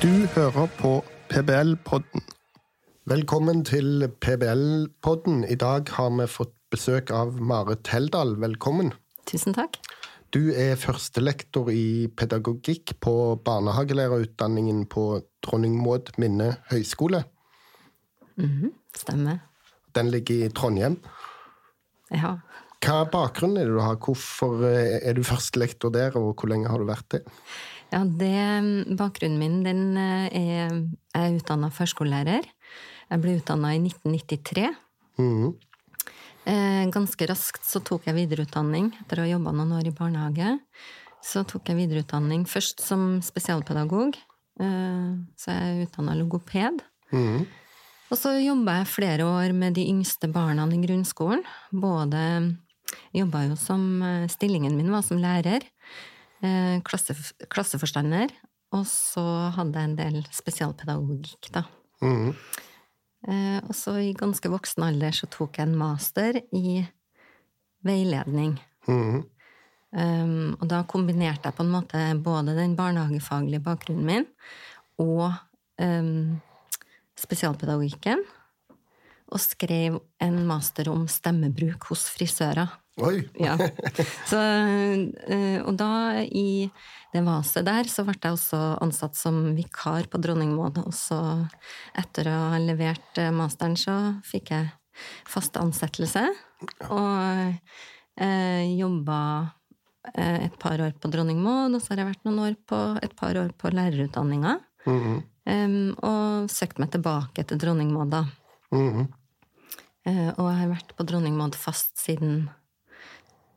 Du hører på PBL-podden. Velkommen til PBL-podden. I dag har vi fått besøk av Marit Heldal. Velkommen. Tusen takk. Du er førstelektor i pedagogikk på barnehagelærerutdanningen på Dronning Maud Minne høgskole. Mhm, stemmer. Den ligger i Trondheim. Ja. Hva bakgrunn er det du har? Hvorfor eh, er du førstelektor der, og hvor lenge har du vært det? Ja det, bakgrunnen min den eh, er Jeg er utdanna førskolelærer. Jeg ble utdanna i 1993. Mhm. Eh, Ganske raskt så tok jeg videreutdanning etter å ha jobba noen år i barnehage. Så tok jeg videreutdanning først som spesialpedagog. eh, Så jeg er utdanna logoped. Mm. Og så jobba jeg flere år med de yngste barna i grunnskolen. Både Jobba jo som Stillingen min var som lærer. Eh, Klasse, klasseforstander. Og så hadde jeg en del spesialpedagogikk, da. Mm. Eh, Og så i ganske voksen alder så tok jeg en master i veiledning. Mm. Um, og da kombinerte jeg på en måte både den barnehagefaglige bakgrunnen min og um, spesialpedagogikken. Og skrev en master om stemmebruk hos frisører. Oi! Ja. Så, eh, og da, i det vaset der, så ble jeg også ansatt som vikar på Dronningmoen. Og så, etter å ha levert eh, masteren, så fikk jeg fast ansettelse. Og eh, jobba eh, et par år på Dronningmoen, og så har jeg vært noen år på, et par år på lærerutdanninga. Mhm. Um, og søkt meg tilbake til Dronningmoen, da. da. -hmm. uh, og jeg har vært på Dronningmoen fast siden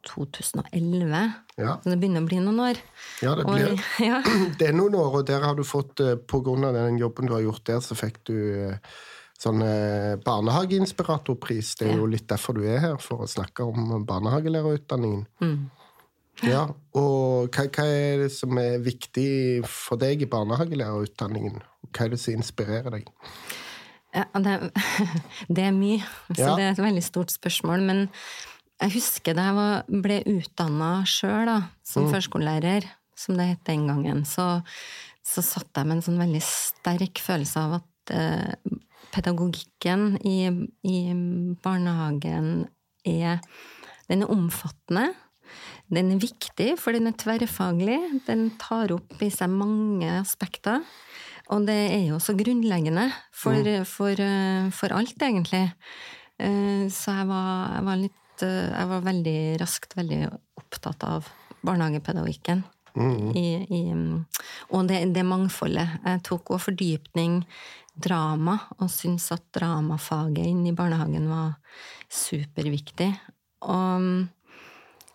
2011. Ja. Så det begynner å bli noen år. ja, det Og, ja, Det er noen år, og der har du fått, eh, på grunn av den jobben du har gjort der, så fikk du eh, sånn eh, barnehageinspiratorpris. Det er jo litt derfor du er her, for å snakke om barnehagelærerutdanningen. Mm. Ja, og hva, hva er det som er viktig for deg i barnehagelærerutdanningen? Hva er det som inspirerer deg? Ja, det, det er mye, så Ja. det er et veldig stort spørsmål. Men jeg husker da jeg var, ble utdanna sjøl, som førskolelærer, som det het den gangen, så, så satt jeg med en sånn veldig sterk følelse av at eh, pedagogikken i, i barnehagen er Den er omfattende. Den er viktig, for den er tverrfaglig. Den tar opp i seg mange aspekter. Og det er jo så grunnleggende for, for, for, for alt, egentlig. Eh, Så jeg var, jeg var litt eh, Jeg var veldig raskt veldig opptatt av barnehagepedagogikken. I, i, og det, det mangfoldet. Jeg tok òg fordypning drama, og syntes at dramafaget inn i barnehagen var superviktig. Og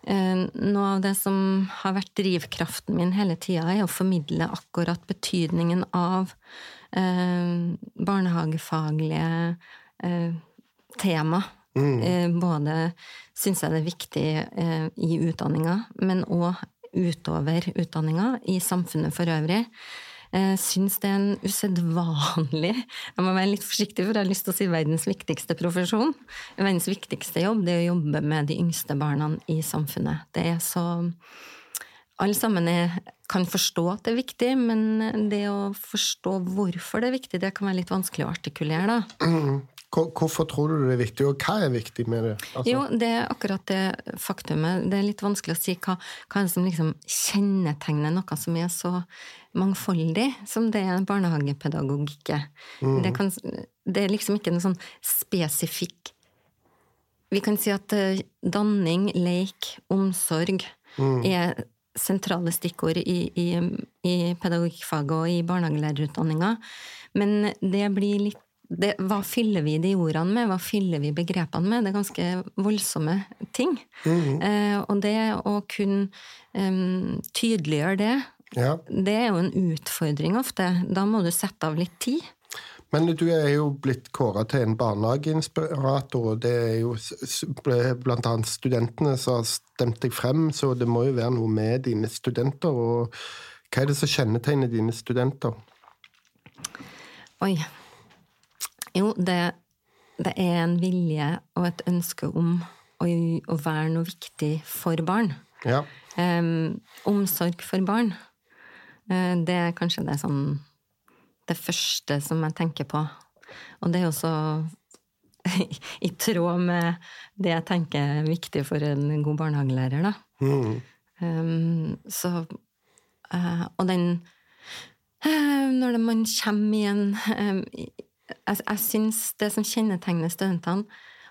eh, noe av det som har vært drivkraften min hele tida, er å formidle akkurat betydningen av eh, barnehagefaglige eh, tema. Eh, både syns jeg det er viktig eh, i utdanninga, men òg utover utdanninga, i samfunnet for øvrig. Jeg syns det er en usedvanlig Jeg må være litt forsiktig, for jeg har lyst til å si verdens viktigste profesjon. Verdens viktigste jobb det er å jobbe med de yngste barna i samfunnet. Det er så Alle sammen er, kan forstå at det er viktig, men det å forstå hvorfor det er viktig, det kan være litt vanskelig å artikulere, da. Hvor- Hvorfor tror du det er viktig, og hva er viktig med det? Altså, Jo, det er akkurat det faktumet. Det er litt vanskelig å si hva, hva som liksom kjennetegner noe som er så mangfoldig som det er barnehagepedagogikk er. Det, kan, det er liksom ikke noe sånn spesifikk Vi kan si at eh, danning, leik, omsorg er sentrale stikkord i, i, i pedagogikkfaget og i barnehagelærerutdanninga. Men det blir litt det, hva fyller vi de ordene med, hva fyller vi begrepene med? Det er ganske voldsomme ting. eh, og det å kunne um, tydeliggjøre det, Ja. det er jo en utfordring ofte. Da må du sette av litt tid. Men du er jo blitt kåra til en barnehageinspirator, og det er jo annet studentene som har stemt deg frem, så det må jo være noe med dine studenter. og Hva er det som kjennetegner dine studenter? Oi. Jo, det, det er en vilje og et ønske om å, å være noe viktig for barn. Ja. Um, omsorg for barn. Uh, det er kanskje det sånn det første som jeg tenker på. Og det er jo så i tråd med det jeg tenker er viktig for en god barnehagelærer, da. Mm. Um, så uh, Og den uh, Når man kommer i en Jeg, jeg syns det som kjennetegner studentene,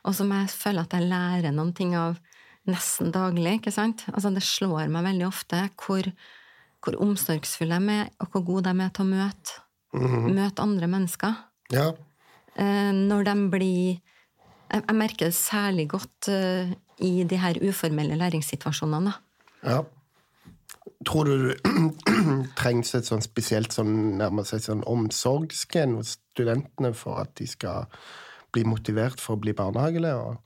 og som jeg føler at jeg lærer noen ting av nesten daglig, ikke sant Altså, det slår meg veldig ofte hvor, hvor omsorgsfulle de er, og hvor gode de er til å møte, Mm. møte andre mennesker. Ja. Eh, når de blir Jeg, jeg merker det særlig godt eh, i de her uformelle læringssituasjonene. ja. Tror du det trengs et sånn spesielt sånn, nærmest et sånn omsorgsgen hos studentene for at de skal bli motivert for å bli barnehagelærere?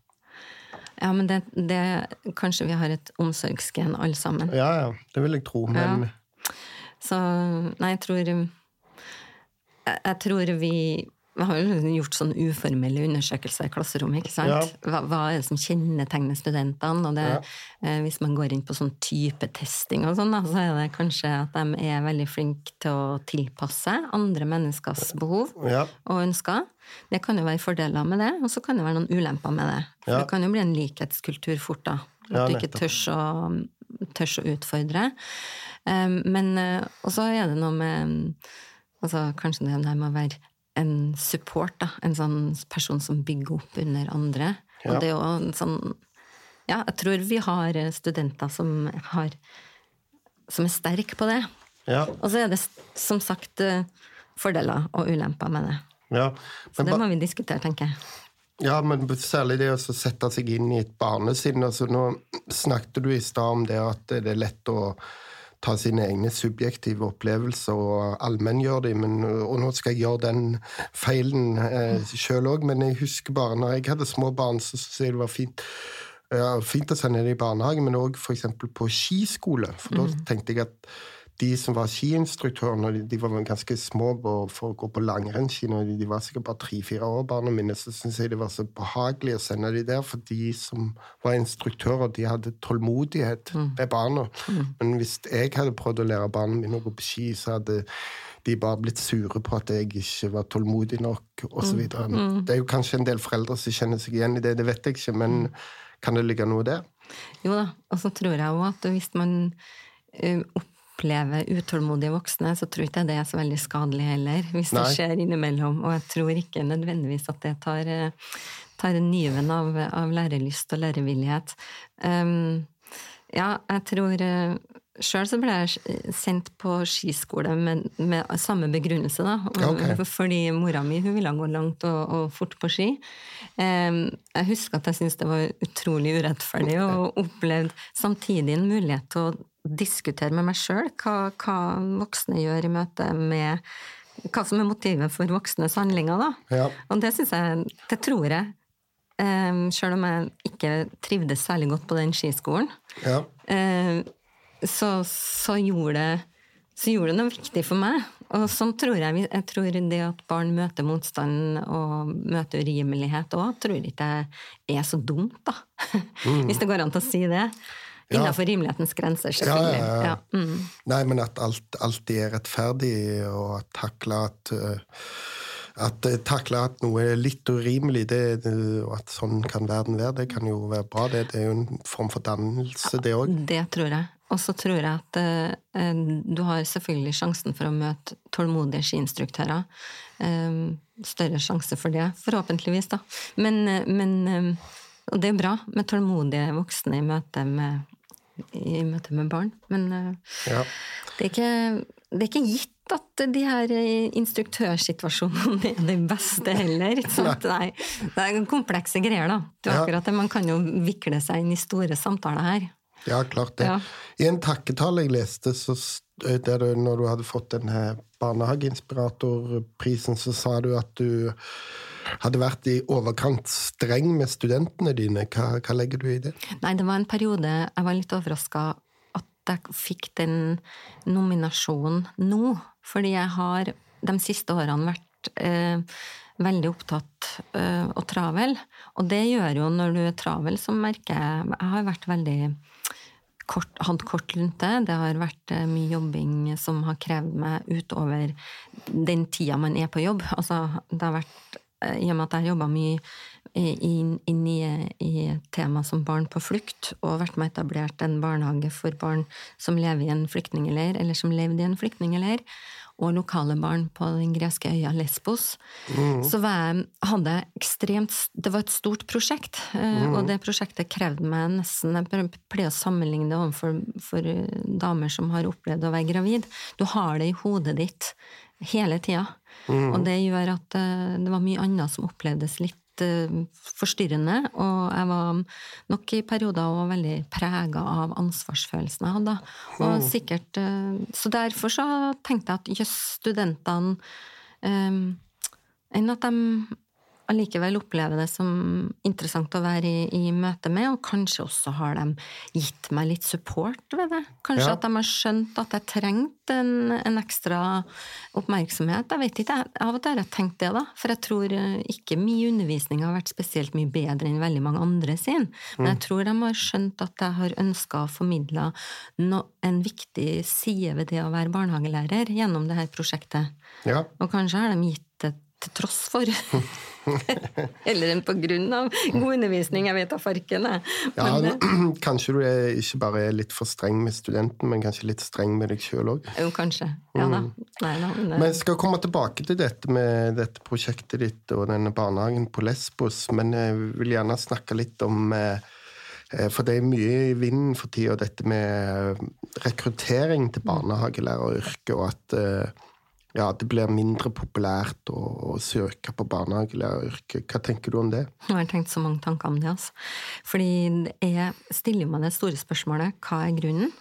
Ja, men det, det Kanskje vi har et omsorgsgen, alle sammen. Ja, ja, det vil jeg tro, men Så Nei, jeg tror Jeg, jeg tror vi vi har jo gjort sånn uformelle undersøkelser i klasserommet. ikke sant? Ja. Hva, hva er det som kjennetegner studentene? Og det, Ja. eh, hvis man går inn på sånn type testing, og sånn, da, så er det kanskje at de er veldig flinke til å tilpasse andre menneskers behov Ja. og ønsker. Det kan jo være fordeler med det, og så kan det være noen ulemper med det. For det kan jo bli en likhetskultur fort, da. At du ikke tør å, tørs å utfordre. Um, men uh, Og så er det noe med altså, Kanskje det med å være en support, da. En sånn person som bygger opp under andre. Ja. Og det er jo en sånn Ja, jeg tror vi har eh, studenter som har Som er sterke på det. Ja. Og så er det som sagt eh, fordeler og ulemper med det. ja. Så det må vi diskutere, tenker jeg. Ja, men særlig det å sette seg inn i et barnesinn. Altså, nå snakket du i stad om det at det er lett å ta sine egne subjektive opplevelser og allmenngjøre dem, men, og nå skal jeg gjøre den feilen eh, sjøl òg, men jeg husker bare når jeg hadde små barn, så syntes jeg det var fint. Ja, fint å sende dem i barnehage, men òg f.eks. på skiskole. For da tenkte jeg at de som var skiinstruktører, når de, de var ganske små for å gå på langrennsski, når de, de var sikkert bare tre-fire år, barna mine, så syntes jeg det var så behagelig å sende de der, for de som var instruktører, de hadde tålmodighet med barna. Men hvis jeg hadde prøvd å lære barna mine å gå på ski, så hadde de bare blitt sure på at jeg ikke var tålmodig nok, osv. Det er jo kanskje en del foreldre som kjenner seg igjen i det, det vet jeg ikke, men kan det ligge noe der? Jo da, og så tror jeg òg at hvis man eh, opplever utålmodige voksne, så tror ikke jeg det er så veldig skadelig heller, hvis det skjer innimellom. Og jeg tror ikke nødvendigvis at det tar, eh, tar nyven av, av lærelyst og lærevillighet. Um, ja, jeg tror uh, Sjøl så ble jeg sendt på skiskole med, med samme begrunnelse, da. Okay. Fordi mora mi hun ville gå langt og, og fort på ski. Em, jeg husker at jeg syntes det var utrolig urettferdig, og opplevde samtidig en mulighet til å diskutere med meg sjøl hva, hva voksne gjør i møte med hva som er motivet for voksnes handlinger. da. Ja. Og det syns jeg Det tror jeg. Um, Sjøl om jeg ikke trivdes særlig godt på den skiskolen, Ja. um, så, så, gjorde det, så gjorde det noe viktig for meg. Og sånn tror jeg, jeg tror det at barn møter motstand og møter urimelighet òg, tror ikke jeg er så dumt, da. Hvis det går an til å si det. Innenfor rimelighetens grenser, selvfølgelig. ja, ja. Ja, mm. Nei, men at alt alltid er rettferdig, og at takle at eh, at eh, takle at noe er litt urimelig, det, og at sånn kan verden være, det kan jo være bra. Det, det er jo en form for dannelse, det òg. Det tror jeg. Og så tror jeg at eh, eh, du har selvfølgelig sjansen for å møte tålmodige skiinstruktører. Eh, større sjanse for det, forhåpentligvis, da. Men, men eh, Og det er bra med tålmodige voksne i møte med, i møte med barn. Men eh, Ja. det, er ikke, det er ikke gitt at de her eh, instruktørsituasjonene er de beste heller. Nei. Det er komplekse greier, da. Det er akkurat det. Man kan jo vikle seg inn i store samtaler her. Ja, klart det. Ja. I en takketale jeg leste, så, st- der du, når du hadde fått denne barnehageinspiratorprisen, så sa du at du hadde vært i overkant streng med studentene dine. Hva, hva legger du i det? Nei, det var en periode jeg var litt overraska at jeg fikk den nominasjonen nå. Fordi jeg har de siste årene vært eh, veldig opptatt eh, og travel. Og det gjør jo når du er travel, så merker jeg Jeg har vært veldig kort, hatt kort rundt det. Har vært eh, mye jobbing som har krevd meg utover den tida man er på jobb. Altså, det har vært I og med at jeg har jobba mye inn, inn i, i tema som barn på flukt, og vært med etablert en barnehage for barn som lever i en flyktningleir, eller som levde i en flyktningleir, og lokale barn på den greske øya Lesbos, mm. så jeg, hadde jeg ekstremt Det var et stort prosjekt, eh, mm. og det prosjektet krevde meg nesten Jeg pleier å sammenligne det overfor for eh, damer som har opplevd å være gravid. Du har det i hodet ditt hele tida. Mm. Og det gjør at eh, det var mye annet som opplevdes litt Eh, forstyrrende, og jeg var nok i perioder også veldig prega av ansvarsfølelsen jeg hadde. Og mm. sikkert, eh, så derfor så tenkte jeg at jøss, studentene Enn at de allikevel opplever det som interessant å være i, i, møte med, og kanskje også har de gitt meg litt support ved det. Kanskje ja. at de har skjønt at jeg trengte en, en, ekstra oppmerksomhet. Jeg vet ikke, Av og til har jeg tenkt det, da. For jeg tror eh, ikke min undervisning har vært spesielt mye bedre enn veldig mange andre sin. Men jeg mm. tror de har skjønt at jeg har ønska å formidle no, en viktig side ved det å være barnehagelærer gjennom det her prosjektet. Ja. Og kanskje har de gitt det til tross for. Eller på grunn av god undervisning, jeg vet da farken. Ja, eh, kanskje du er ikke bare er litt for streng med studenten, men kanskje litt streng med deg sjøl òg? Jo, kanskje. Ja da. Mm. Nei, da men, men jeg skal komme tilbake til dette med dette prosjektet ditt og denne barnehagen på Lesbos, men jeg vil gjerne snakke litt om eh, for det er mye i vinden for tida, dette med rekruttering til barnehagelæreryrket, og at ja, det blir mindre populært å, å søke på barnehagelæreryrket. Hva tenker du om det? Jeg har tenkt så mange tanker om det. altså. Fordi jeg stiller meg det store spørsmålet hva er grunnen?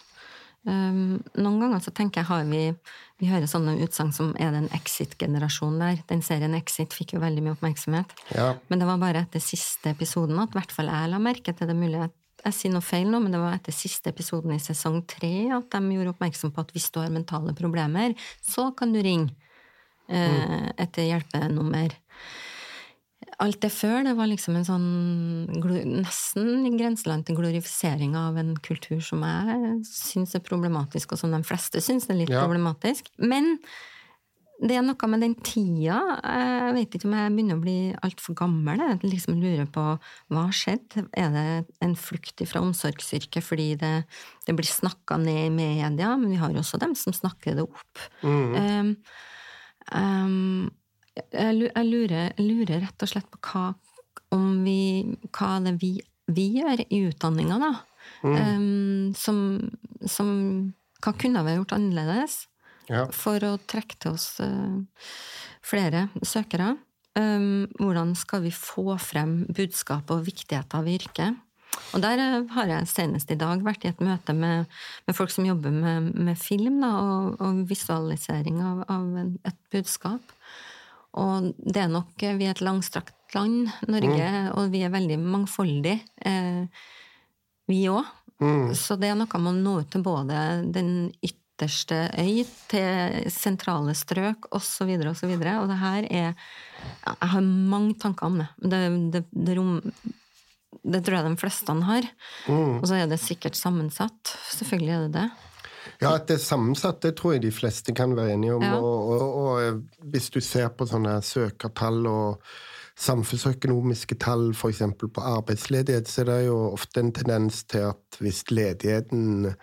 Um, noen ganger så tenker jeg har vi Vi hører sånne utsagn som er det en Exit-generasjon der? Den serien Exit fikk jo veldig mye oppmerksomhet. Ja. Men det var bare etter siste episoden at i hvert fall jeg la merke til det mulig at jeg sier noe feil nå, men det var etter siste episoden i sesong tre at de gjorde oppmerksom på at hvis du har mentale problemer, så kan du ringe eh, mm. etter hjelpenummer. Alt det før, det var liksom en sånn nesten grenseland til glorifisering av en kultur som jeg syns er problematisk, og som de fleste syns er litt ja. problematisk. Men det er noe med den tida. Jeg vet ikke om jeg begynner å bli altfor gammel. Jeg liksom lurer på hva har skjedd? Er det en flukt fra omsorgsyrket fordi det, det blir snakka ned i media? Men vi har jo også dem som snakker det opp. Mm. Um, um, jeg, lurer, jeg, lurer, rett og slett på hva, vi, hva det vi, vi gjør i utdanninga, da. Mm. Um, som, som Hva kunne vi ha gjort annerledes? Ja. for å trekke til oss uh, flere søkere. Um, hvordan skal vi få frem budskapet og viktigheten av yrket? Og der uh, har jeg senest i dag vært i et møte med, med folk som jobber med, med film da, og, og, visualisering av, av, et budskap. Og det er nok Vi er et langstrakt land, Norge, mm. og vi er veldig mangfoldige, eh, vi òg. Mm. Så det er noe med å nå ut til både den ytre ytterste øy til sentrale strøk osv. Videre, og, så og det her er Jeg har mange tanker om det. Det, det, det, rom, det tror jeg de fleste har. Mm. Og så er det sikkert sammensatt. Selvfølgelig er det det. Ja, at det er sammensatt, det tror jeg de fleste kan være enige om. Ja. Og, og, og, hvis du ser på sånne søkertall og samfunnsøkonomiske tall, f.eks. på arbeidsledighet, så er det jo ofte en tendens til at hvis ledigheten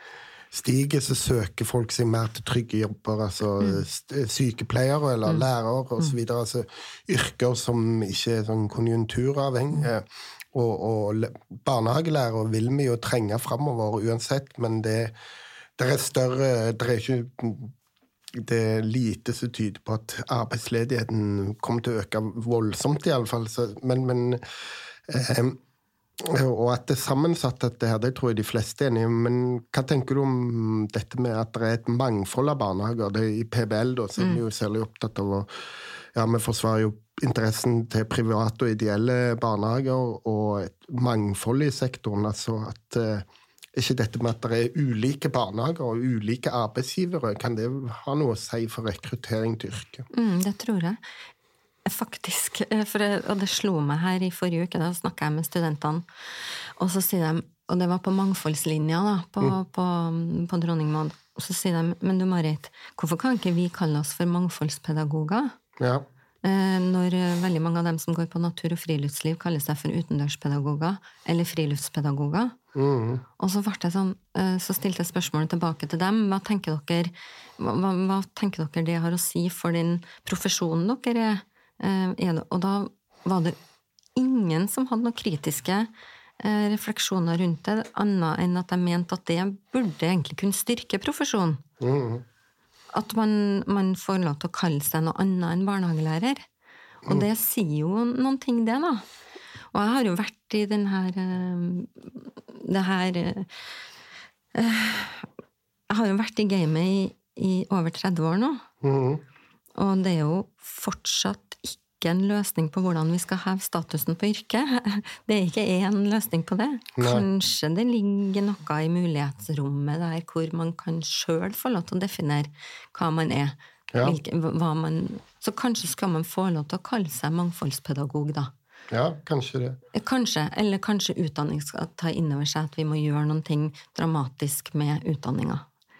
stiger, så søker folk seg mer til trygge jobber. Altså mm. sykepleiere eller mm. lærere osv. Mm. Altså yrker som ikke er sånn konjunkturavhengige. Og, og barnehagelærere vil vi jo trenge framover uansett, men det, det er større Det er ikke det er lite som tyder på at arbeidsledigheten kommer til å øke voldsomt, iallfall. Men, men eh, og at det er sammensatt, dette her, det tror jeg de fleste er enige Men hva tenker du om dette med at det er et mangfold av barnehager? Det er I PBL da, så er vi jo mm. særlig opptatt av å Ja, vi forsvarer jo interessen til private og ideelle barnehager og et mangfold i sektoren. Altså at eh, ikke dette med at det er ulike barnehager og ulike arbeidsgivere, kan det ha noe å si for rekruttering til yrket? Mm, det tror jeg. Faktisk. Eh, for, og det slo meg her i forrige uke, da snakka jeg med studentene, og så sier de og det var på mangfoldslinja da, på, mm. på, på Dronning Maud. Og så sier de men du Marit, hvorfor kan ikke vi kalle oss for mangfoldspedagoger? Ja. Eh, når veldig mange av dem som går på natur og friluftsliv, kaller seg for utendørspedagoger eller friluftspedagoger. Mm. Og så, sånn, eh, så, stilte jeg spørsmålet tilbake til dem. Hva tenker, dere, hva, hva tenker dere det har å si for den profesjonen dere er? Eh, og da var det ingen som hadde noen kritiske Eh, refleksjoner rundt det, annet enn at jeg mente at det burde egentlig kunne styrke profesjonen. Mm. At man, man, får lov til å kalle seg noe annet enn barnehagelærer. Og mm. det sier jo noen ting, det, da. Og jeg har jo vært i den her eh, Det her eh, Jeg har jo vært i gamet i, i over 30 år nå. Mm. Og det er jo fortsatt ikke en løsning på hvordan vi skal heve statusen på yrket. Det er ikke én løsning på det. Nei. Kanskje det ligger noe i mulighetsrommet der hvor man kan sjøl få lov til å definere hva man er. Ja. Hvilke, man, så kanskje skal man få lov til å kalle seg mangfoldspedagog, da. Ja, kanskje det. Kanskje, eller kanskje utdanning skal ta inn over seg at vi må gjøre noen ting dramatisk med utdanninga.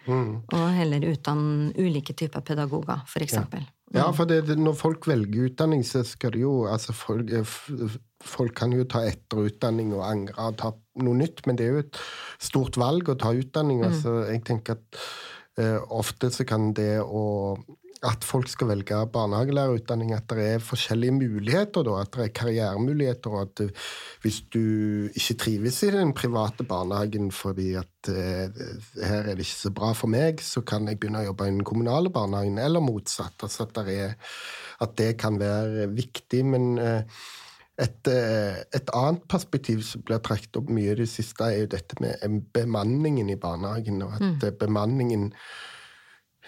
Mm. Og heller utdanne ulike typer pedagoger, eksempel. Ja. Ja, for det, når folk velger utdanning, så skal det jo altså folk, eh, folk, kan jo ta etterutdanning og angre og ta noe nytt, men det er jo et stort valg å ta utdanning. Mm. Altså, jeg tenker at uh, ofte så kan det å at folk skal velge barnehagelærerutdanning, at det er forskjellige muligheter, da, at det er karrieremuligheter, og at du, hvis du ikke trives i den private barnehagen fordi at eh, her er det ikke så bra for meg, så kan jeg begynne å jobbe i den kommunale barnehagen, eller motsatt. Altså at, er, at det kan være viktig. Men eh, et, eh, et, annet perspektiv som blir trukket opp mye i det siste, er jo dette med bemanningen i barnehagen, og at mm. bemanningen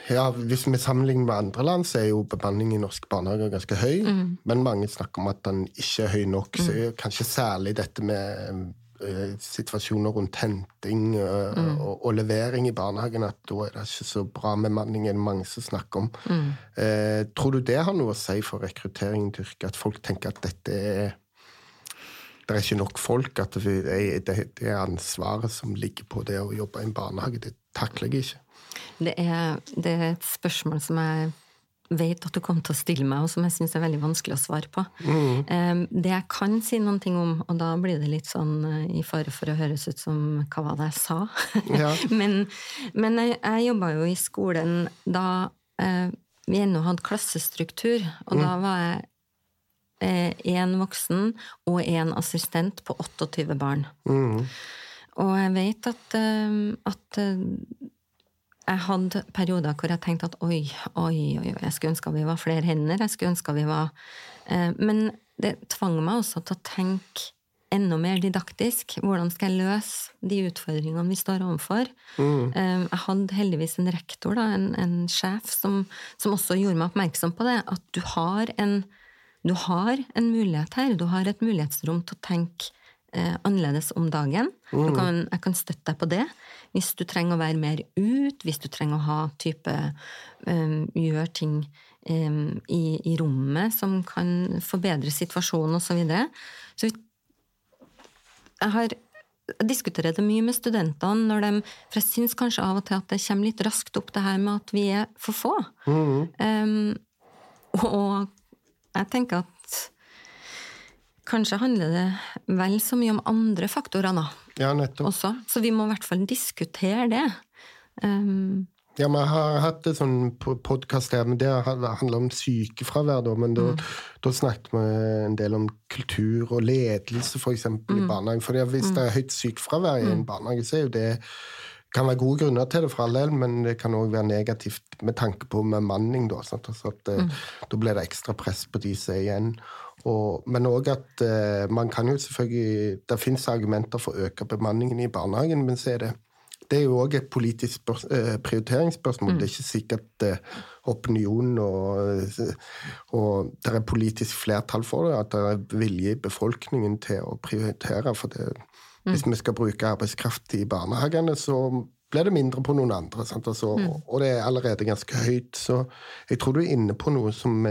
ja, Hvis vi sammenligner med andre land, så er jo bemanningen i norske barnehager ganske høy. Mm. Men mange snakker om at den ikke er høy nok. Mm. Så kanskje særlig dette med uh, situasjoner rundt henting uh, mm. og, og, levering i barnehagen, at da er det ikke så bra bemanning, er det mange som snakker om. Uh, tror du det har noe å si for rekrutteringen til yrket? At folk tenker at dette er det er ikke nok folk. At det, det, det ansvaret som ligger på det å jobbe i en barnehage. Det takler jeg ikke. Det er, det er, et spørsmål som jeg vet at du kommer til å stille meg, og som jeg syns er veldig vanskelig å svare på. Mm. Det jeg kan si noen ting om, og da blir det litt sånn eh, i fare for å høres ut som hva var det jeg sa? Ja. men, men, jeg, jeg jobba jo i skolen da eh, vi ennå hadde klassestruktur, og mm. da var jeg én eh, voksen og én assistent på 28 barn. Mm. Og jeg vet at, at jeg hadde perioder hvor jeg tenkte at oi, oi, oi, jeg skulle ønske vi var flere hender. jeg skulle ønske vi var... Eh, men det tvang meg også til å tenke enda mer didaktisk. Hvordan skal jeg løse de utfordringene vi står overfor? Mm. Eh, jeg hadde heldigvis en rektor, da, en, en sjef, som, som, også gjorde meg oppmerksom på det. At du har, en, du har en mulighet her. Du har et mulighetsrom til å tenke eh, annerledes om dagen. Mm. Kan, jeg kan støtte deg på det. Hvis du trenger å være mer ut, hvis du trenger å ha type um, Gjøre ting um, i, i, rommet som kan forbedre situasjonen, osv. Så, videre. så jeg har jeg diskuterer det mye med studentene, når de, for jeg syns kanskje av og til at det kommer litt raskt opp det her med at vi er for få. Mm. Um, og jeg tenker at kanskje handler det vel så mye om andre faktorer da, ja, nettopp. også. Så vi må i hvert fall diskutere det. Um, ja, vi har hatt en sånn podkast her, men det handler om sykefravær. Da, men da, mm. da, snakket vi en del om kultur og ledelse, f.eks. Mm. i barnehagen. For hvis mm. det er høyt sykefravær i en mm. barnehage, så er jo det kan være gode grunner til det, for all del, men det kan òg være negativt med tanke på bemanning. Da, sånn at, mm. da blir det ekstra press på de som er igjen. Og, men òg at uh, man kan jo selvfølgelig Det fins argumenter for å øke bemanningen i barnehagen, men så er det det er jo òg et politisk uh, prioriteringsspørsmål. Mm. Det er ikke sikkert uh, opinionen og, og det er politisk flertall for det, at det er vilje i befolkningen til å prioritere. For det, mm. hvis vi skal bruke arbeidskraft i barnehagene, så blir det mindre på noen andre. Altså, mm. Og det er allerede ganske høyt. Så jeg tror du er inne på noe som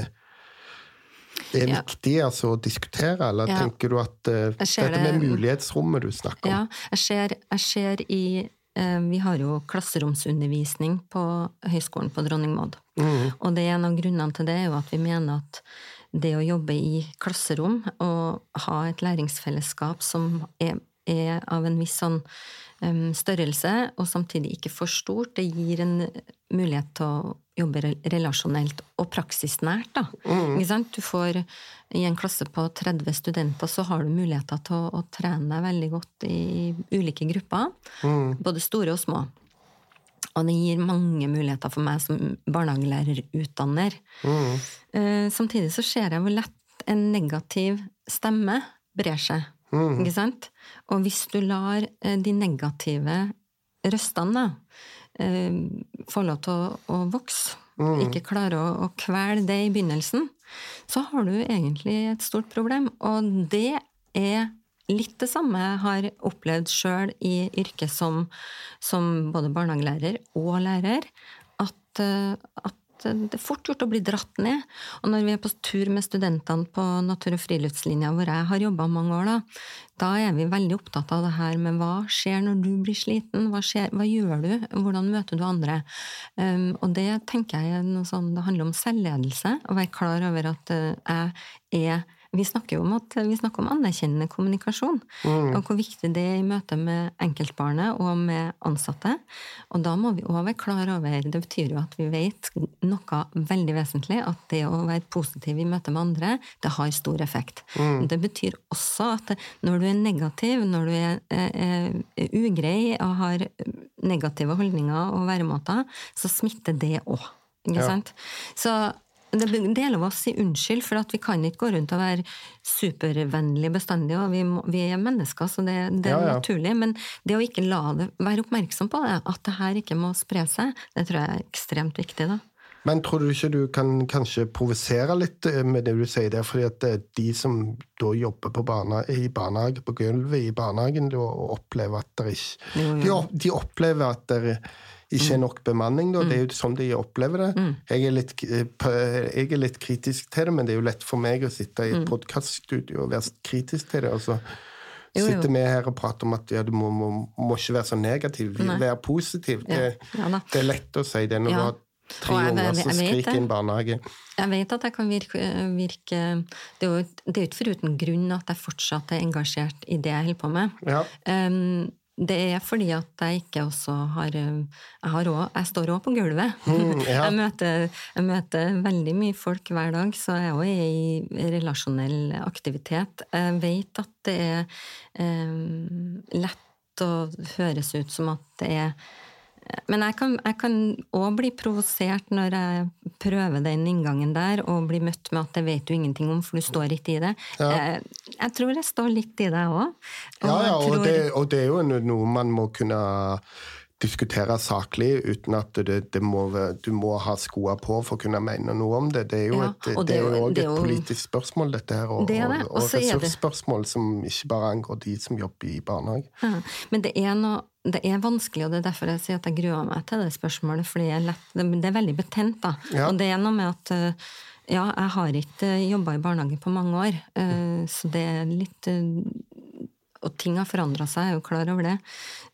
er Ja. viktig altså, å diskutere, eller Ja. tenker du at uh, dette med mulighetsrommet du snakker om Ja, jeg ser, jeg ser i uh, Vi har jo klasseromsundervisning på Høgskolen på Dronning Maud. Mm. Og det er en av grunnene til det er jo at vi mener at det å jobbe i klasserom og ha et læringsfellesskap som er, er av en viss sånn um, størrelse, og samtidig ikke for stort, det gir en mulighet til å jobbe relasjonelt og praksisnært. Da. Sant? Du får I en klasse på 30 studenter så har du muligheter til å, å trene deg veldig godt i ulike grupper, både store og små. Og det gir mange muligheter for meg som barnehagelærerutdanner. Eh, samtidig så ser jeg hvor lett en negativ stemme brer seg. Ikke sant? Og hvis du lar eh, de negative røstene eh, få lov til å, å vokse, ikke klare å, å kvele det i begynnelsen, så har du egentlig et stort problem. Og det er litt det samme jeg har opplevd sjøl i yrket som, som både barnehagelærer og lærer. At, eh, det er fort gjort å bli dratt ned. Og når vi er på tur med studentene på natur- og friluftslinja, hvor jeg har jobba mange år, da, da er vi veldig opptatt av det her med hva skjer når du blir sliten? Hva, skjer, hva gjør du? Hvordan møter du andre? Um, og det tenker jeg sånn, det handler om selvledelse. Å være klar over at uh, jeg er vi snakker jo om, at, vi snakker om anerkjennende kommunikasjon, og hvor viktig det er i møte med enkeltbarnet og med ansatte. Og da må vi òg være klar over Det betyr jo at vi vet noe veldig vesentlig, at det å være positiv i møte med andre, det har stor effekt. Det betyr også at når du er negativ, når du er, er, er ugrei og har negative holdninger og væremåter, så smitter det òg. Ikke Ja. sant? Så det deler av oss si unnskyld, for vi kan ikke gå rundt og være supervennlige bestandig, og vi, må, vi er mennesker, så det, det er Ja, ja. naturlig. Men det å ikke la det være oppmerksom på det, at det her ikke må spre seg, det tror jeg er ekstremt viktig, da. Men tror du ikke du kan kanskje provosere litt eh, med det du sier der, fordi at eh, de som da jobber på barnehage, i barnehage, på gulvet i barnehagen, da opplever at det ikke de, de opplever at det ikke er nok bemanning, da. Det er jo sånn de opplever det. Jeg, er litt, eh, jeg er litt kritisk til det, men det er jo lett for meg å sitte i et podcaststudio og være kritisk til det. og så jo. sitter vi her og prater om at ja, du må, må, må ikke være så negativ, være positiv. Det, Ja, ja det er lett å si det når Ja. du har tre unger som skriker i en barnehage. Jeg vet at jeg kan virke, virke Det er jo ikke foruten grunn at jeg fortsatt er engasjert i det jeg holder på med. Ja. Um, det er fordi at jeg ikke også har um, Jeg, har også, jeg står òg på gulvet. Mm, ja. jeg, møter, jeg møter veldig mye folk hver dag, så jeg òg er i relasjonell aktivitet. Jeg vet at det er um, lett å høres ut som at det er men jeg kan, òg bli provosert når jeg prøver den inngangen der, og blir møtt med at det vet du ingenting om, for du står ikke i det. Ja. Jeg, jeg tror jeg står litt i det òg. Ja, ja, og det, og det er jo noe man må kunne diskutere saklig, uten at det, det må, du må ha skoa på for å kunne mene noe om det. Det er jo Ja, et, og det er jo også det et politisk spørsmål, dette her, og, Det det, og, og det- ressursspørsmål som ikke bare angår de som jobber i barnehage. Ja, Men det er, noe, det er vanskelig, og det er derfor jeg sier at jeg gruer meg til det spørsmålet. For det er, det, det veldig betent, da. Ja. Og det er noe med at eh, ja, jeg har ikke jobba i barnehage på mange år, eh, så det er litt eh, Og ting har forandra seg, jeg er jo klar over det.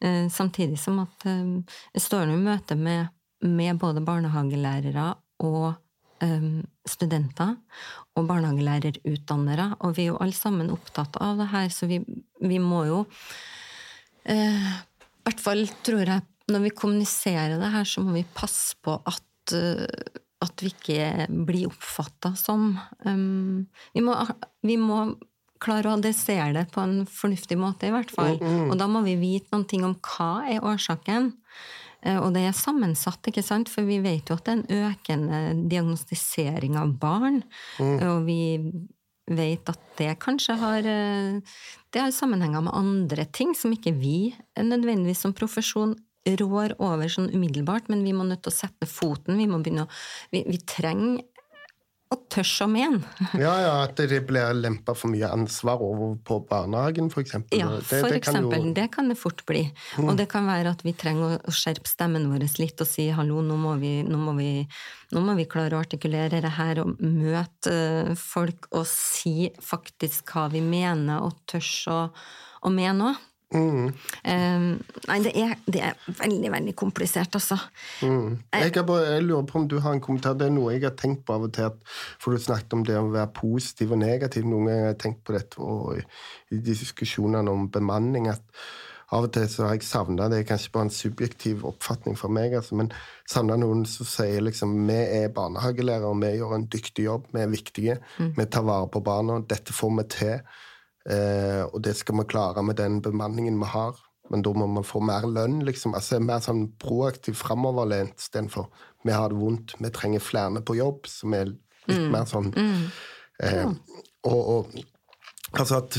Eh, Samtidig som at eh, jeg står nå i møte med, med både barnehagelærere og eh, studenter og barnehagelærerutdannere, og vi er jo alle sammen opptatt av det her, så vi, vi må jo eh, I hvert fall tror jeg når vi kommuniserer det her, så må vi passe på at at vi ikke blir oppfatta som um, vi, må, vi må klare å adressere det på en fornuftig måte, i hvert fall. Og da må vi vite noen ting om hva er årsaken. Eh, Og det er sammensatt, ikke sant? for vi vet jo at det er en økende diagnostisering av barn. Og vi vet at det kanskje har eh, Det har sammenhenger med andre ting som ikke vi nødvendigvis som profesjon rår over sånn umiddelbart, men vi må nødt til å sette foten. Vi må begynne å Vi, vi trenger og tørs om igjen. Ja, ja, at det blir lempa for mye ansvar over på barnehagen, f.eks. Ja, for det, eksempel. Jo... Det kan det fort bli. Mm. Og det kan være at vi trenger å skjerpe stemmen vår litt og si hallo, nå må vi, nå må vi, nå må vi klare å artikulere det her og møte eh, folk og si faktisk hva vi mener, og tørs å, å mene òg. Mm. Um, nei, det er, det er, veldig, veldig komplisert, altså. Mm. Jeg, bare, jeg, lurer på om du har en kommentar. Det er noe jeg har tenkt på av og til. For du snakket om det å være positiv og negativ. Noen ganger har jeg tenkt på dette og i, i diskusjonene om bemanning. at av og til så har jeg savna det, er kanskje bare en subjektiv oppfatning for meg, altså, men savna noen som sier liksom vi er barnehagelærere, vi gjør en dyktig jobb, vi er viktige, mm. vi tar vare på barna, dette får vi til. Eh, og det skal vi klare med den bemanningen vi har. Men da må man få mer lønn, liksom. Altså Mer sånn proaktiv framoverlent istedenfor vi har det vondt, vi trenger flere på jobb, som er litt mm. mer sånn mm. eh, og, og, Altså at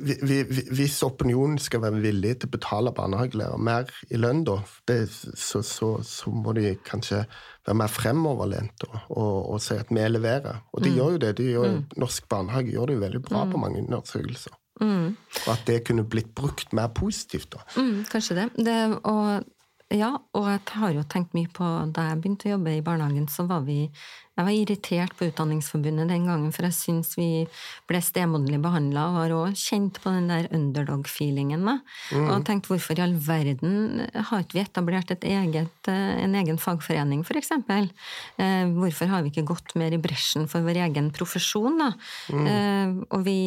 vi, vi, Hvis opinionen skal være villig til å betale barnehagelærere mer i lønn, da, det, så, så, så, må de kanskje være mer fremoverlent og, og, og si at vi leverer. Og de mm. gjør jo det. De gjør, mm. Norsk barnehage gjør det jo veldig bra mm. på mange undersøkelser. Mm. Og at det kunne blitt brukt mer positivt. da. Mm, kanskje det. det og ja, og jeg har jo tenkt mye på Da jeg begynte å jobbe i barnehagen, så var vi Jeg var irritert på Utdanningsforbundet den gangen, for jeg syns vi ble stemoderlig behandla, og har òg kjent på den der underdog-feelingen. Mm. Og tenkt hvorfor i all verden har ikke vi etablert eget, en egen fagforening, for eksempel? Eh, hvorfor har vi ikke gått mer i bresjen for vår egen profesjon, da? Mm. Eh, og vi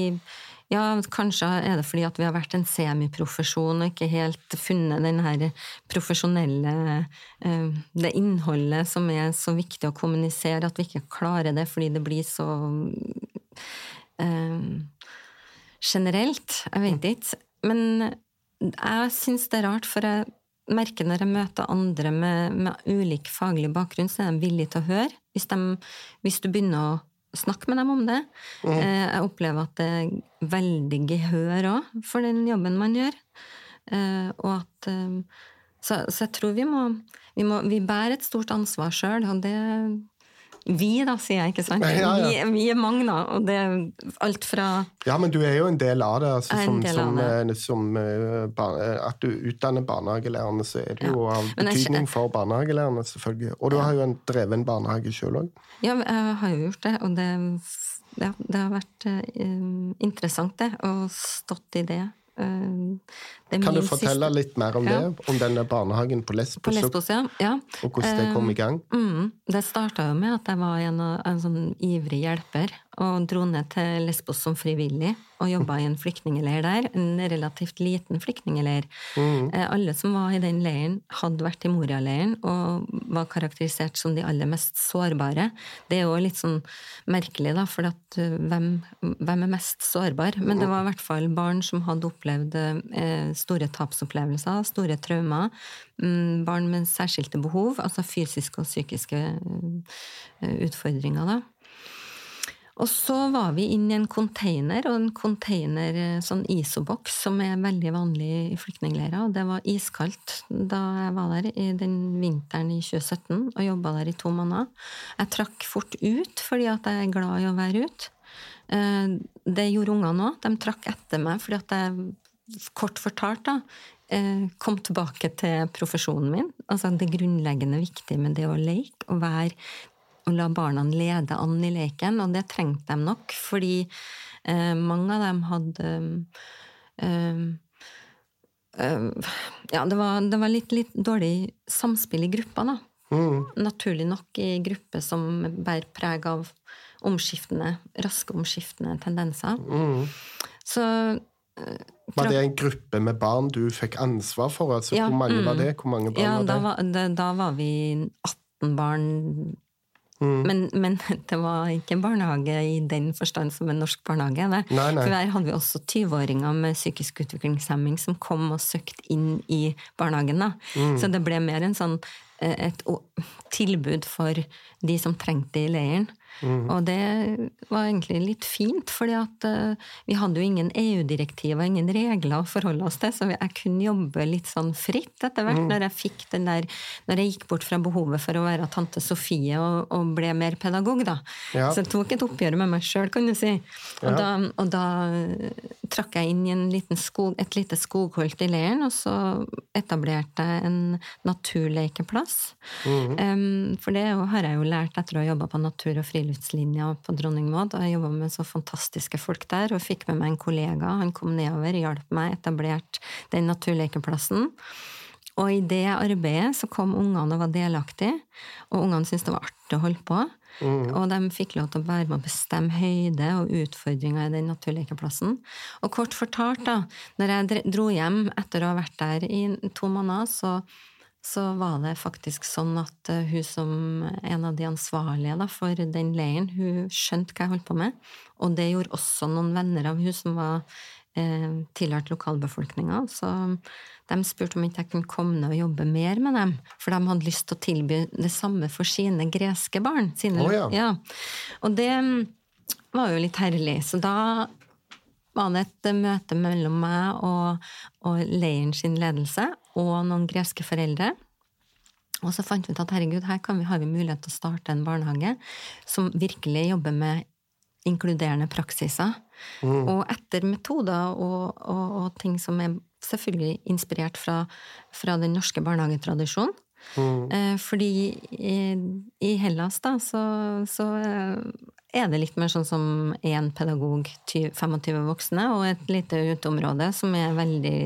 ja, kanskje er det fordi at vi har vært en semiprofesjon og ikke helt funnet den her profesjonelle eh, Det innholdet som er så viktig å kommunisere, at vi ikke klarer det fordi det blir så uh, generelt. Jeg vet ikke. Men jeg syns det er rart, for jeg merker når jeg møter andre med, med ulik faglig bakgrunn, så er de villige til å høre. Hvis, de, hvis du begynner å snakke med dem om det. Mm. Jeg opplever at det er veldig gehør òg for den jobben man gjør. Eh, og at eh, Så, så jeg tror vi må, vi må Vi bærer et stort ansvar sjøl, og det vi, da, sier jeg, ikke sant? Ja, ja. Vi, vi, er mange, da. Og det er alt fra Ja, men du er jo en del av det. Altså, som, som, det. som, som At du utdanner barnehagelærerne, så er det jo av betydning for barnehagelærerne, selvfølgelig. Og du har jo en dreven barnehage sjøl òg. Ja, jeg har jo gjort det, og det, ja, det har vært uh, interessant, det. Og stått i det. Uh, kan du fortelle siste... litt mer om ja. det? Om denne barnehagen på Lesbos? På Lesbos ja. ja. Og hvordan det kom i gang? Uh, mm, det starta jo med at jeg var en, en sånn ivrig hjelper og dro ned til Lesbos som frivillig og jobba i en flyktningleir der. En relativt liten flyktningleir. Mm. Eh, alle som var i den leiren, hadde vært i Moria-leiren og var karakterisert som de aller mest sårbare. Det er jo litt sånn merkelig, da, for at eh, hvem, hvem, er mest sårbar? Men det var i hvert fall barn som hadde opplevd eh, store tapsopplevelser, store traumer. Mm, barn med særskilte behov, altså fysiske og psykiske utfordringer, da. Og så var vi inn i en container, og en container, eh, sånn isoboks, som er veldig vanlig i flyktningleirer. Og det var iskaldt da jeg var der i den vinteren i 2017 og jobba der i to måneder. Jeg trakk fort ut fordi at jeg er glad i å være ute. Eh, det gjorde ungene òg. De trakk etter meg fordi at jeg, kort fortalt, da, eh, kom tilbake til profesjonen min. Altså det grunnleggende viktige med det å leke, å være og la barna lede an i leken, og det trengte de nok, fordi eh, mange av dem hadde eh, eh, Ja, det var, det var litt, litt, dårlig samspill i gruppa, da. Mm. Naturlig nok i grupper som bærer preg av omskiftende, raske omskiftende tendenser. Mm. Så eh, var det en gruppe med barn du fikk ansvar for? Altså, ja, hvor mange mm, var det? Hvor mange barn ja, var det? Da var, det, da var vi 18 barn Mm. Men, men, det var ikke en barnehage i den forstand som en norsk barnehage. Nei, nei. For der hadde vi også 20-åringer med psykisk utviklingshemming som kom og søkte inn i barnehagen. Mm. Så det ble mer en sånn, eh, et tilbud for de som trengte det i leiren. Mm. Og det var egentlig litt fint, fordi at uh, vi hadde jo ingen EU-direktiv og ingen regler å forholde oss til, så jeg kunne jobbe litt sånn fritt etter hvert, mm. når jeg fikk den der Når jeg gikk bort fra behovet for å være tante Sofie og, og ble mer pedagog, da. Ja. Så jeg tok et oppgjør med meg sjøl, kan du si. Og, ja. da, og da trakk jeg inn i skog, et lite skogholt i leiren, og så etablerte jeg en naturlekeplass. Mm. Um, for det har jeg jo lært etter å ha jobba på natur- og friluftslinja på Dronning Maud. Og jeg jobba med så fantastiske folk der, og fikk med meg en kollega. Han kom nedover, hjalp meg, etablert den naturlekeplassen. Og i det arbeidet så kom ungene og var delaktige, og ungene syntes det var artig å holde på. Mm. Og de fikk lov til å være med å bestemme høyde og utfordringer i den naturlekeplassen. Og kort fortalt, da, når jeg dro hjem etter å ha vært der i to måneder, så så var det faktisk sånn at eh, hun som en av de ansvarlige da, for den leiren, hun skjønte hva jeg holdt på med. Og det gjorde også noen venner av hun som var eh, tilhørt lokalbefolkninga. Så de spurte om ikke jeg kunne komme ned og jobbe mer med dem. For de hadde lyst til å tilby det samme for sine greske barn. Sine, oh, ja. Ja. Og det mm, var jo litt herlig. Så da var det et møte mellom meg og, og leiren sin ledelse og noen greske foreldre. Og så fant vi ut at herregud, her vi, har vi mulighet til å starte en barnehage som virkelig jobber med inkluderende praksiser. Mm. Og etter metoder og, og, og, ting som er selvfølgelig inspirert fra, fra den norske barnehagetradisjonen. Mm. Eh, fordi i, i, Hellas, da, så, så er det litt mer sånn som én pedagog, 25 voksne, og et lite uteområde som er veldig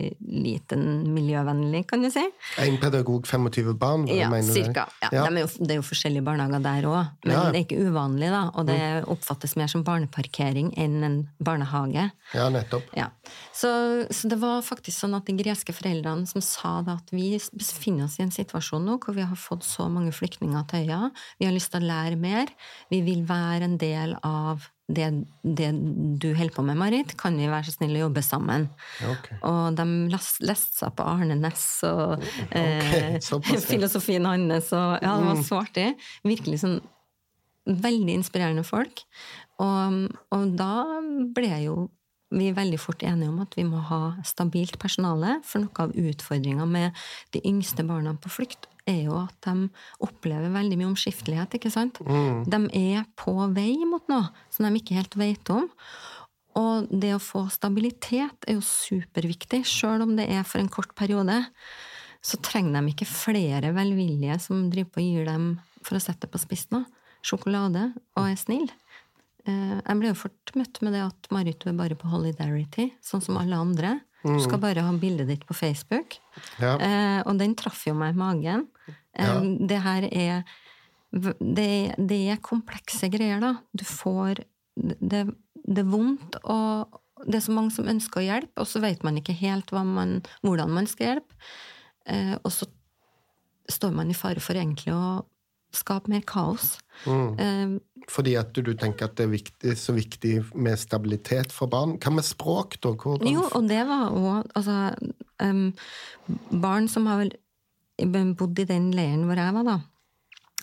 liten miljøvennlig, kan du si. Én pedagog, 25 barn? Ja, cirka. Ja, ja. De er jo, det er jo forskjellige barnehager der òg, men ja. det er ikke uvanlig, da. Og det mm. oppfattes mer som barneparkering enn en barnehage. Ja, nettopp. Ja. Så, så, det var faktisk sånn at de greske foreldrene som sa da at vi befinner oss i en situasjon nå hvor vi har fått så mange flyktninger til øya, vi har lyst til å lære mer, vi vil være en del del av det, det, du holder på med, Marit, kan vi være så snille å jobbe sammen? Okay. Og de leste seg på Arne Næss og okay, eh, filosofien hans, og ja, det var mm. så artig. Virkelig sånn veldig inspirerende folk. Og, og da ble jo vi veldig fort enige om at vi må ha stabilt personale, for noe av utfordringa med de yngste barna på flukt er jo at de opplever veldig mye omskiftelighet. ikke sant? Mm. De er på vei mot noe som de ikke helt vet om. Og det å få stabilitet er jo superviktig, sjøl om det er for en kort periode. Så trenger de ikke flere velvillige som driver på og gir dem, for å sette det på spissen, sjokolade og er snill. Eh, jeg ble jo fort møtt med det at Marit, du er bare på Holidarity, sånn som alle andre. Du skal mm. bare ha bildet ditt på Facebook. Ja. Eh, og den traff jo meg i magen. Ja. Det her er det, det, er komplekse greier, da. Du får Det, det er vondt, og det er så mange som ønsker å hjelpe, og så vet man ikke helt man, hvordan man skal hjelpe. Eh, og så står man i fare for egentlig å skape mer kaos. Mm. Fordi at du, du, tenker at det er viktig, så viktig med stabilitet for barn? Hva med språk, da? Hvordan? Jo, og det var òg altså, um, Barn som har bodd i den leiren hvor jeg var, da.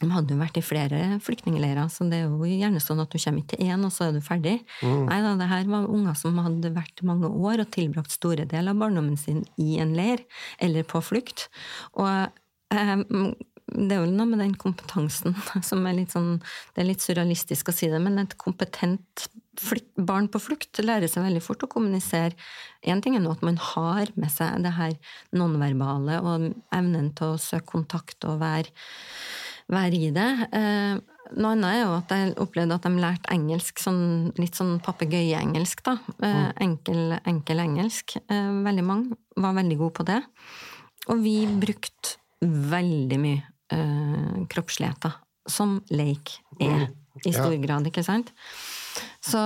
De hadde jo vært i flere flyktningleirer, så det er jo gjerne sånn at du kommer ikke til én, og så er du ferdig. Mm. Nei da, det her var unger som hadde vært mange år og tilbrakt store deler av barndommen sin i en leir, eller på flukt. Og eh, det er jo noe med den kompetansen som er litt sånn Det er litt surrealistisk å si det, men et kompetent barn på flukt lærer seg veldig fort å kommunisere. Én ting er nå at man har med seg det her nonverbale og evnen til å søke kontakt og være, være i det. Eh, noe annet er jo at jeg opplevde at de lærte engelsk, sånn, litt sånn papegøyeengelsk, da. Eh, mm. Enkel, enkel engelsk. Eh, veldig mange var veldig gode på det. Og vi brukte veldig mye uh, kroppsligheter, som leik er, i stor ja. grad, ikke sant? Så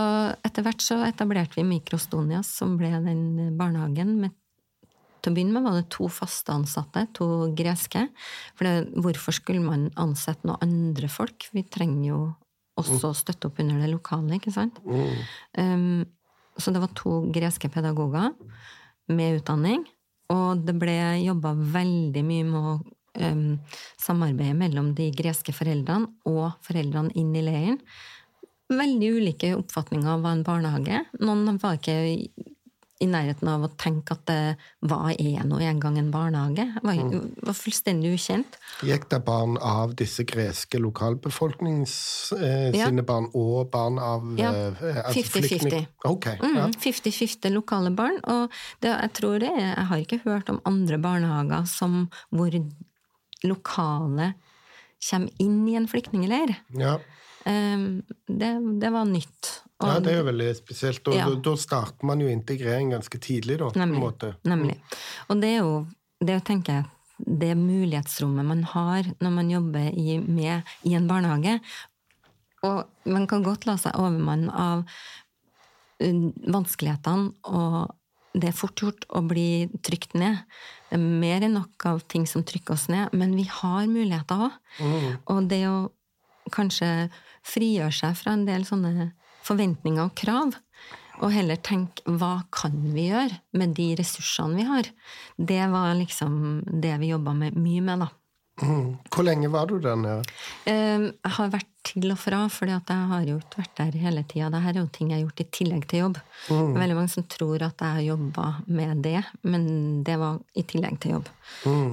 etter hvert så etablerte vi Mikrostonias, som ble den barnehagen. Med, til å begynne med var det to faste ansatte, to greske. For det, hvorfor skulle man ansette noen andre folk? Vi trenger jo også å støtte opp under det lokale, ikke sant? Mm. Um, så det var to greske pedagoger med utdanning. Og det ble jobba veldig mye med å um, samarbeidet mellom de greske foreldrene og foreldrene inn i leiren. veldig ulike oppfatninger av hva en barnehage. Noen var ikke i nærheten av å tenke at det hva er nå engang en barnehage? Var, Mm. var fullstendig ukjent. Gikk det barn av disse greske lokalbefolknings eh, Ja. sine barn, og barn av Ja. eh, altså 50-50. flyktning- Ok. Mm, Ja. 50-50 lokale barn. Og det, jeg tror det er, jeg har ikke hørt om andre barnehager som, hvor lokale kommer inn i en flyktningleir. Ja. Um, det, det var nytt. Og- ja, det er jo veldig spesielt. Og Ja. da, da starter man jo integrering ganske tidlig, da. Nemlig. Nemlig. Og det er jo det å tenke det mulighetsrommet man har når man jobber i, med i en barnehage. Og man kan godt la seg overmanne av uh, vanskelighetene, og det er fort gjort å bli trykt ned. Det er mer enn nok av ting som trykker oss ned, men vi har muligheter òg. Mm. Og det å kanskje frigjøre seg fra en del sånne forventninger og krav, og heller tenke hva kan vi gjøre med de ressursene vi har, det var liksom det vi jobba mye med, da. Mm. Hvor lenge var du der nede? Eh, Jeg har vært til og fra, for jeg har jo ikke vært der hele tida. Dette er jo ting jeg har gjort i tillegg til jobb. Er veldig mange som tror at jeg har jobba med det, men det var i tillegg til jobb.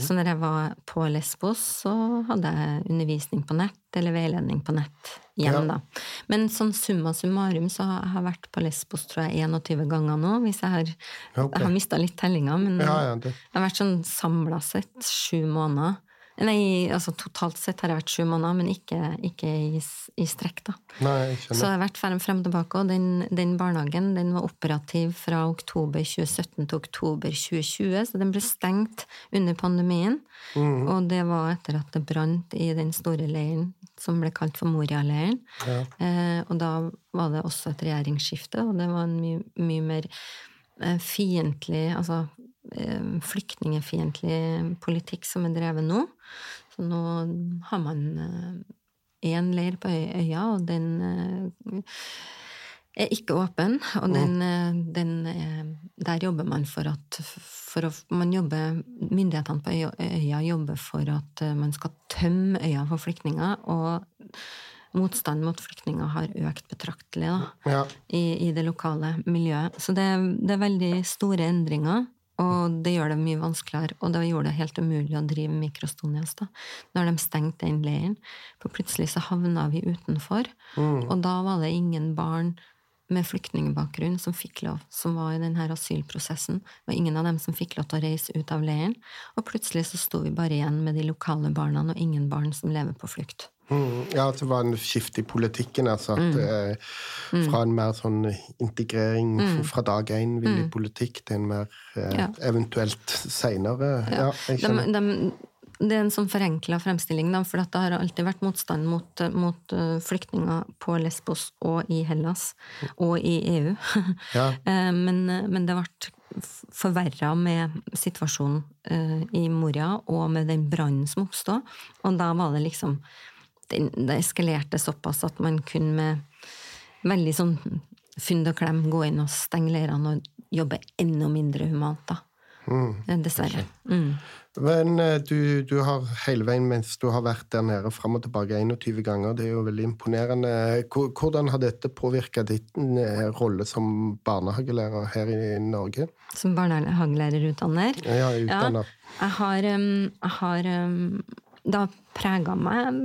Så når jeg var på Lesbos, så hadde jeg undervisning på nett, eller veiledning på nett igjen, Ja. da. Men sånn summa summarum så har jeg vært på Lesbos tror jeg 21 ganger nå, hvis jeg har, okay. jeg har mista litt tellinga, men Ja, ja, det. jeg har vært sånn samla sett sju måneder. Nei, altså totalt sett har jeg vært sju måneder, men ikke, ikke i, i strekk, da. Nei, Så jeg har vært frem, frem tilbake, og den, den barnehagen den var operativ fra oktober 2017 til oktober 2020, så den ble stengt under pandemien. Mm. Og det var etter at det brant i den store leiren som ble kalt for Moria-leiren. Ja. Eh, og da var det også et regjeringsskifte, og det var en mye, mye mer eh, fiendtlig, altså flyktningefiendtlig politikk som er drevet nå. Så nå har man én leir på øya, og den eh, er ikke åpen. Og den, eh, den er, Der jobber man for at for å, man jobber, Myndighetene på øya, øya jobber for at eh, man skal tømme øya for flyktninger. Og motstanden mot flyktninger har økt betraktelig da, Ja. i, i det lokale miljøet. Så det, det er veldig store endringer. Og det gjør det mye vanskeligere, og det gjorde det helt umulig å drive mikrostonias da, når de stengte den leiren. For plutselig så havna vi utenfor, og da var det ingen barn med flyktningbakgrunn som fikk lov, som var i denne asylprosessen. Det var ingen av dem som fikk lov til å reise ut av leiren. Og plutselig så sto vi bare igjen med de lokale barna, og ingen barn som lever på flukt. Mm. ja, at det var en skift i politikken. Altså at eh, Fra en mer sånn integrering mm. fra dag én villig politikk til en mer eh, Ja. eventuelt seinere. Ja. Ja, De, de, det er en sånn forenkla fremstilling, da, for det har alltid vært motstand mot, mot eh, flyktninger på Lesbos og i Hellas, og i EU. Ja. Eh, men, men det ble forverra med situasjonen eh, i Moria og med den brannen som oppstod. Og da var det liksom den, Det eskalerte såpass at man kunne med veldig sånn fynd og klem gå inn og stenge leirene og jobbe enda mindre humant, da. Mm, Dessverre. Mm. Men eh, du, du har hele veien mens du har vært der nede fram og tilbake 21 ganger, det er jo veldig imponerende. Hvordan har dette påvirka din eh, rolle som barnehagelærer her i Norge? Som barnehagelærerutdanner. Ja, utdannet. jeg har, jeg har Det har prega meg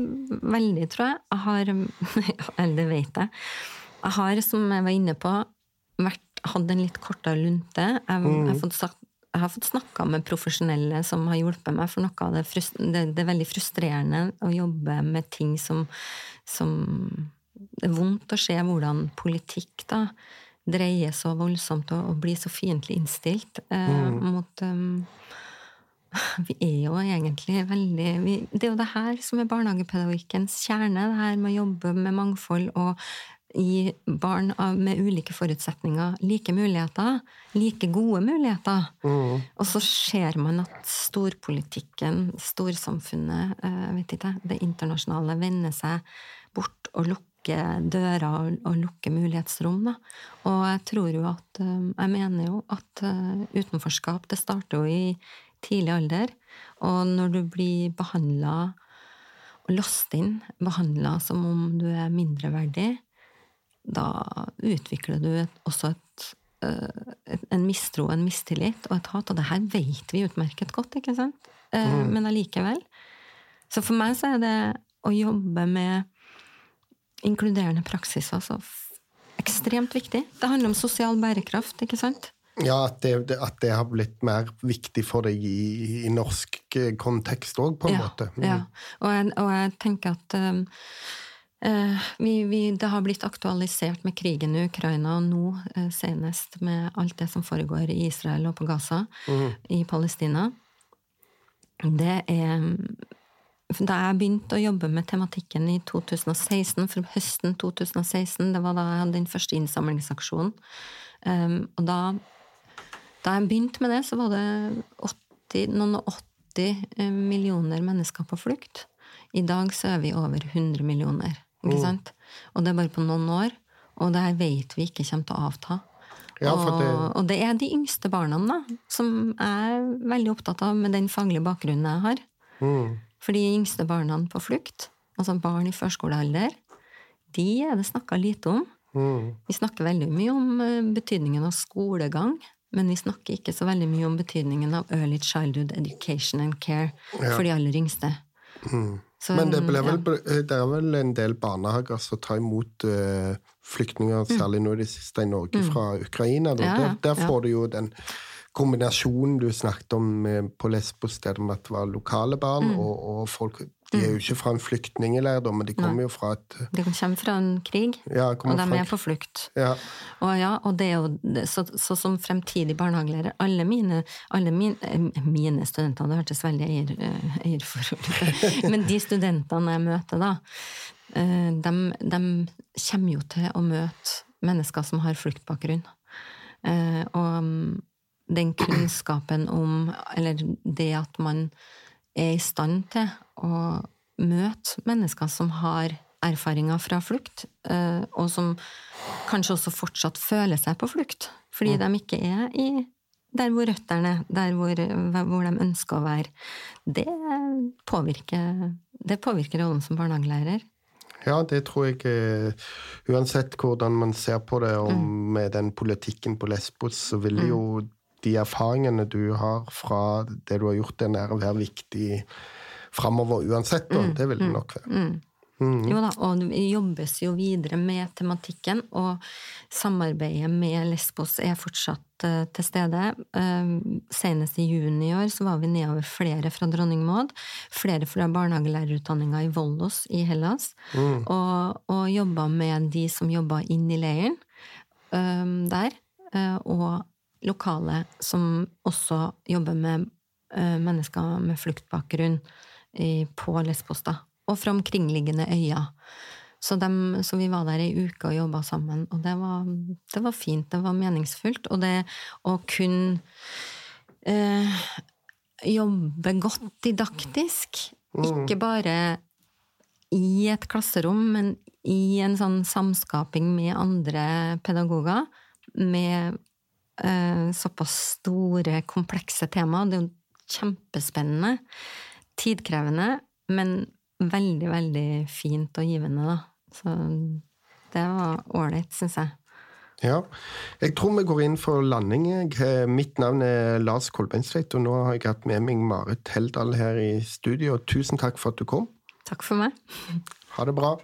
veldig, tror jeg. Jeg har Eller det vet jeg. Jeg har, som jeg var inne på, vært, hatt en litt kortere lunte. Jeg, jeg har fått sagt jeg har fått snakka med profesjonelle som har hjulpet meg, for noe av det, det, det er veldig frustrerende å jobbe med ting som, som Det er vondt å se hvordan politikk da dreier så voldsomt og, og blir så fiendtlig innstilt eh, mot um, vi er jo egentlig veldig vi, Det er jo det her som er barnehagepedagogikkens kjerne. Det her med å jobbe med mangfold og gi barn av, med ulike forutsetninger like muligheter. Like gode muligheter. Og så ser man at storpolitikken, storsamfunnet, eh, vet ikke, det internasjonale, vender seg bort og lukker dører og, og lukker mulighetsrom. Da. Og jeg tror jo at eh, Jeg mener jo at eh, utenforskap, det starter jo i tidlig alder. Og når du blir behandla og låst inn, behandla som om du er mindreverdig, da utvikler du et, også et, uh, en mistro, en mistillit og et hat, og det her vet vi utmerket godt, ikke sant? Uh, mm. Men allikevel. Så for meg så er det å jobbe med inkluderende praksis altså ekstremt viktig. Det handler om sosial bærekraft, ikke sant? Ja, at det, at det, har blitt mer viktig for deg i, i norsk eh, kontekst òg, på en ja, måte. Mm. Ja, og jeg, og jeg, tenker at um, uh, vi, vi, det har blitt aktualisert med krigen i Ukraina, og nå uh, senest med alt det som foregår i Israel og på Gaza, mm. i Palestina. Det er da jeg begynte å jobbe med tematikken i 2016, for høsten 2016, det var da jeg hadde den første innsamlingsaksjonen, um, og da da jeg begynte med det, så var det 80, noen og 80 eh, millioner mennesker på flukt. I dag så er vi over 100 millioner. Ikke mm. sant? Og det er bare på noen år. Og det her vet vi ikke kommer til å avta. Ja, det... Og, og, det er de yngste barna da, som jeg er veldig opptatt av med den faglige bakgrunnen jeg har. Mm. For de yngste barna på flukt, altså barn i førskolealder, de er det snakka lite om. Mm. Vi snakker veldig mye om eh, betydningen av skolegang. Men vi snakker ikke så veldig mye om betydningen av early childhood education and care ja. for de aller yngste. Mm. Så, Men det, vel, ja. Eh, det, er vel en del barnehager som tar imot uh, flyktninger, mm. særlig nå i det siste i Norge, mm. fra Ukraina. Ja, der, der, får du jo den kombinasjonen du snakket om på Lesbos, der det var lokale barn, mm. og, og folk de er jo mm. ikke fra en flyktningleir, men de kommer Nei. jo fra et De kommer fra en krig, ja, og de er på flukt. Ja. Og, ja, og det er jo så, så som fremtidig barnehagelærer Alle mine, alle min, eh, mine studenter Det hørtes veldig eier, eh, eierforhold ut. Men de studentene jeg møter, da, eh, de, de kommer jo til å møte mennesker som har fluktbakgrunn. Og mm, den kunnskapen om Eller det at man er i stand til å møte mennesker som har erfaringer fra flukt, eh, og som kanskje også fortsatt føler seg på flukt, fordi mm. de ikke er i der hvor røttene der hvor, hvor, de ønsker å være. Det påvirker, det påvirker rollen som barnehagelærer. Ja, det tror jeg eh, Uansett hvordan man ser på det, og mm. med den politikken på Lesbos, så vil mm. jo de erfaringene du har fra det du har gjort der å være viktig framover uansett. Og mm, det vil det mm, nok være. Mm. Mm. Jo da, og det jobbes jo videre med tematikken, og samarbeidet med Lesbos er fortsatt uh, til stede. Uh, senest i juni i år så var vi nedover flere fra Dronning Maud, flere fra barnehagelærerutdanninga i Vollos i Hellas, mm. og, og jobba med de som jobba inn i leiren um, der. Uh, og lokale som også jobber med uh, mennesker med fluktbakgrunn i, på Lesbos, da. Og fra omkringliggende øyer. Så, dem, så, vi var der ei uke og jobba sammen, og det var, det var, fint, det var meningsfullt. Og det å kunne eh, jobbe godt didaktisk, mm. ikke bare i et klasserom, men i en sånn samskaping med andre pedagoger, med Eh, såpass store, komplekse temaer. Det er jo kjempespennende. Tidkrevende, men veldig, veldig fint og givende, da. Så det var ålreit, syns jeg. Ja. Jeg tror vi går inn for landing. Mitt navn er Lars Kolbeinstveit, og nå har jeg hatt med meg Marit Heldal her i studio. Tusen takk for at du kom. Takk for meg. Ha det bra.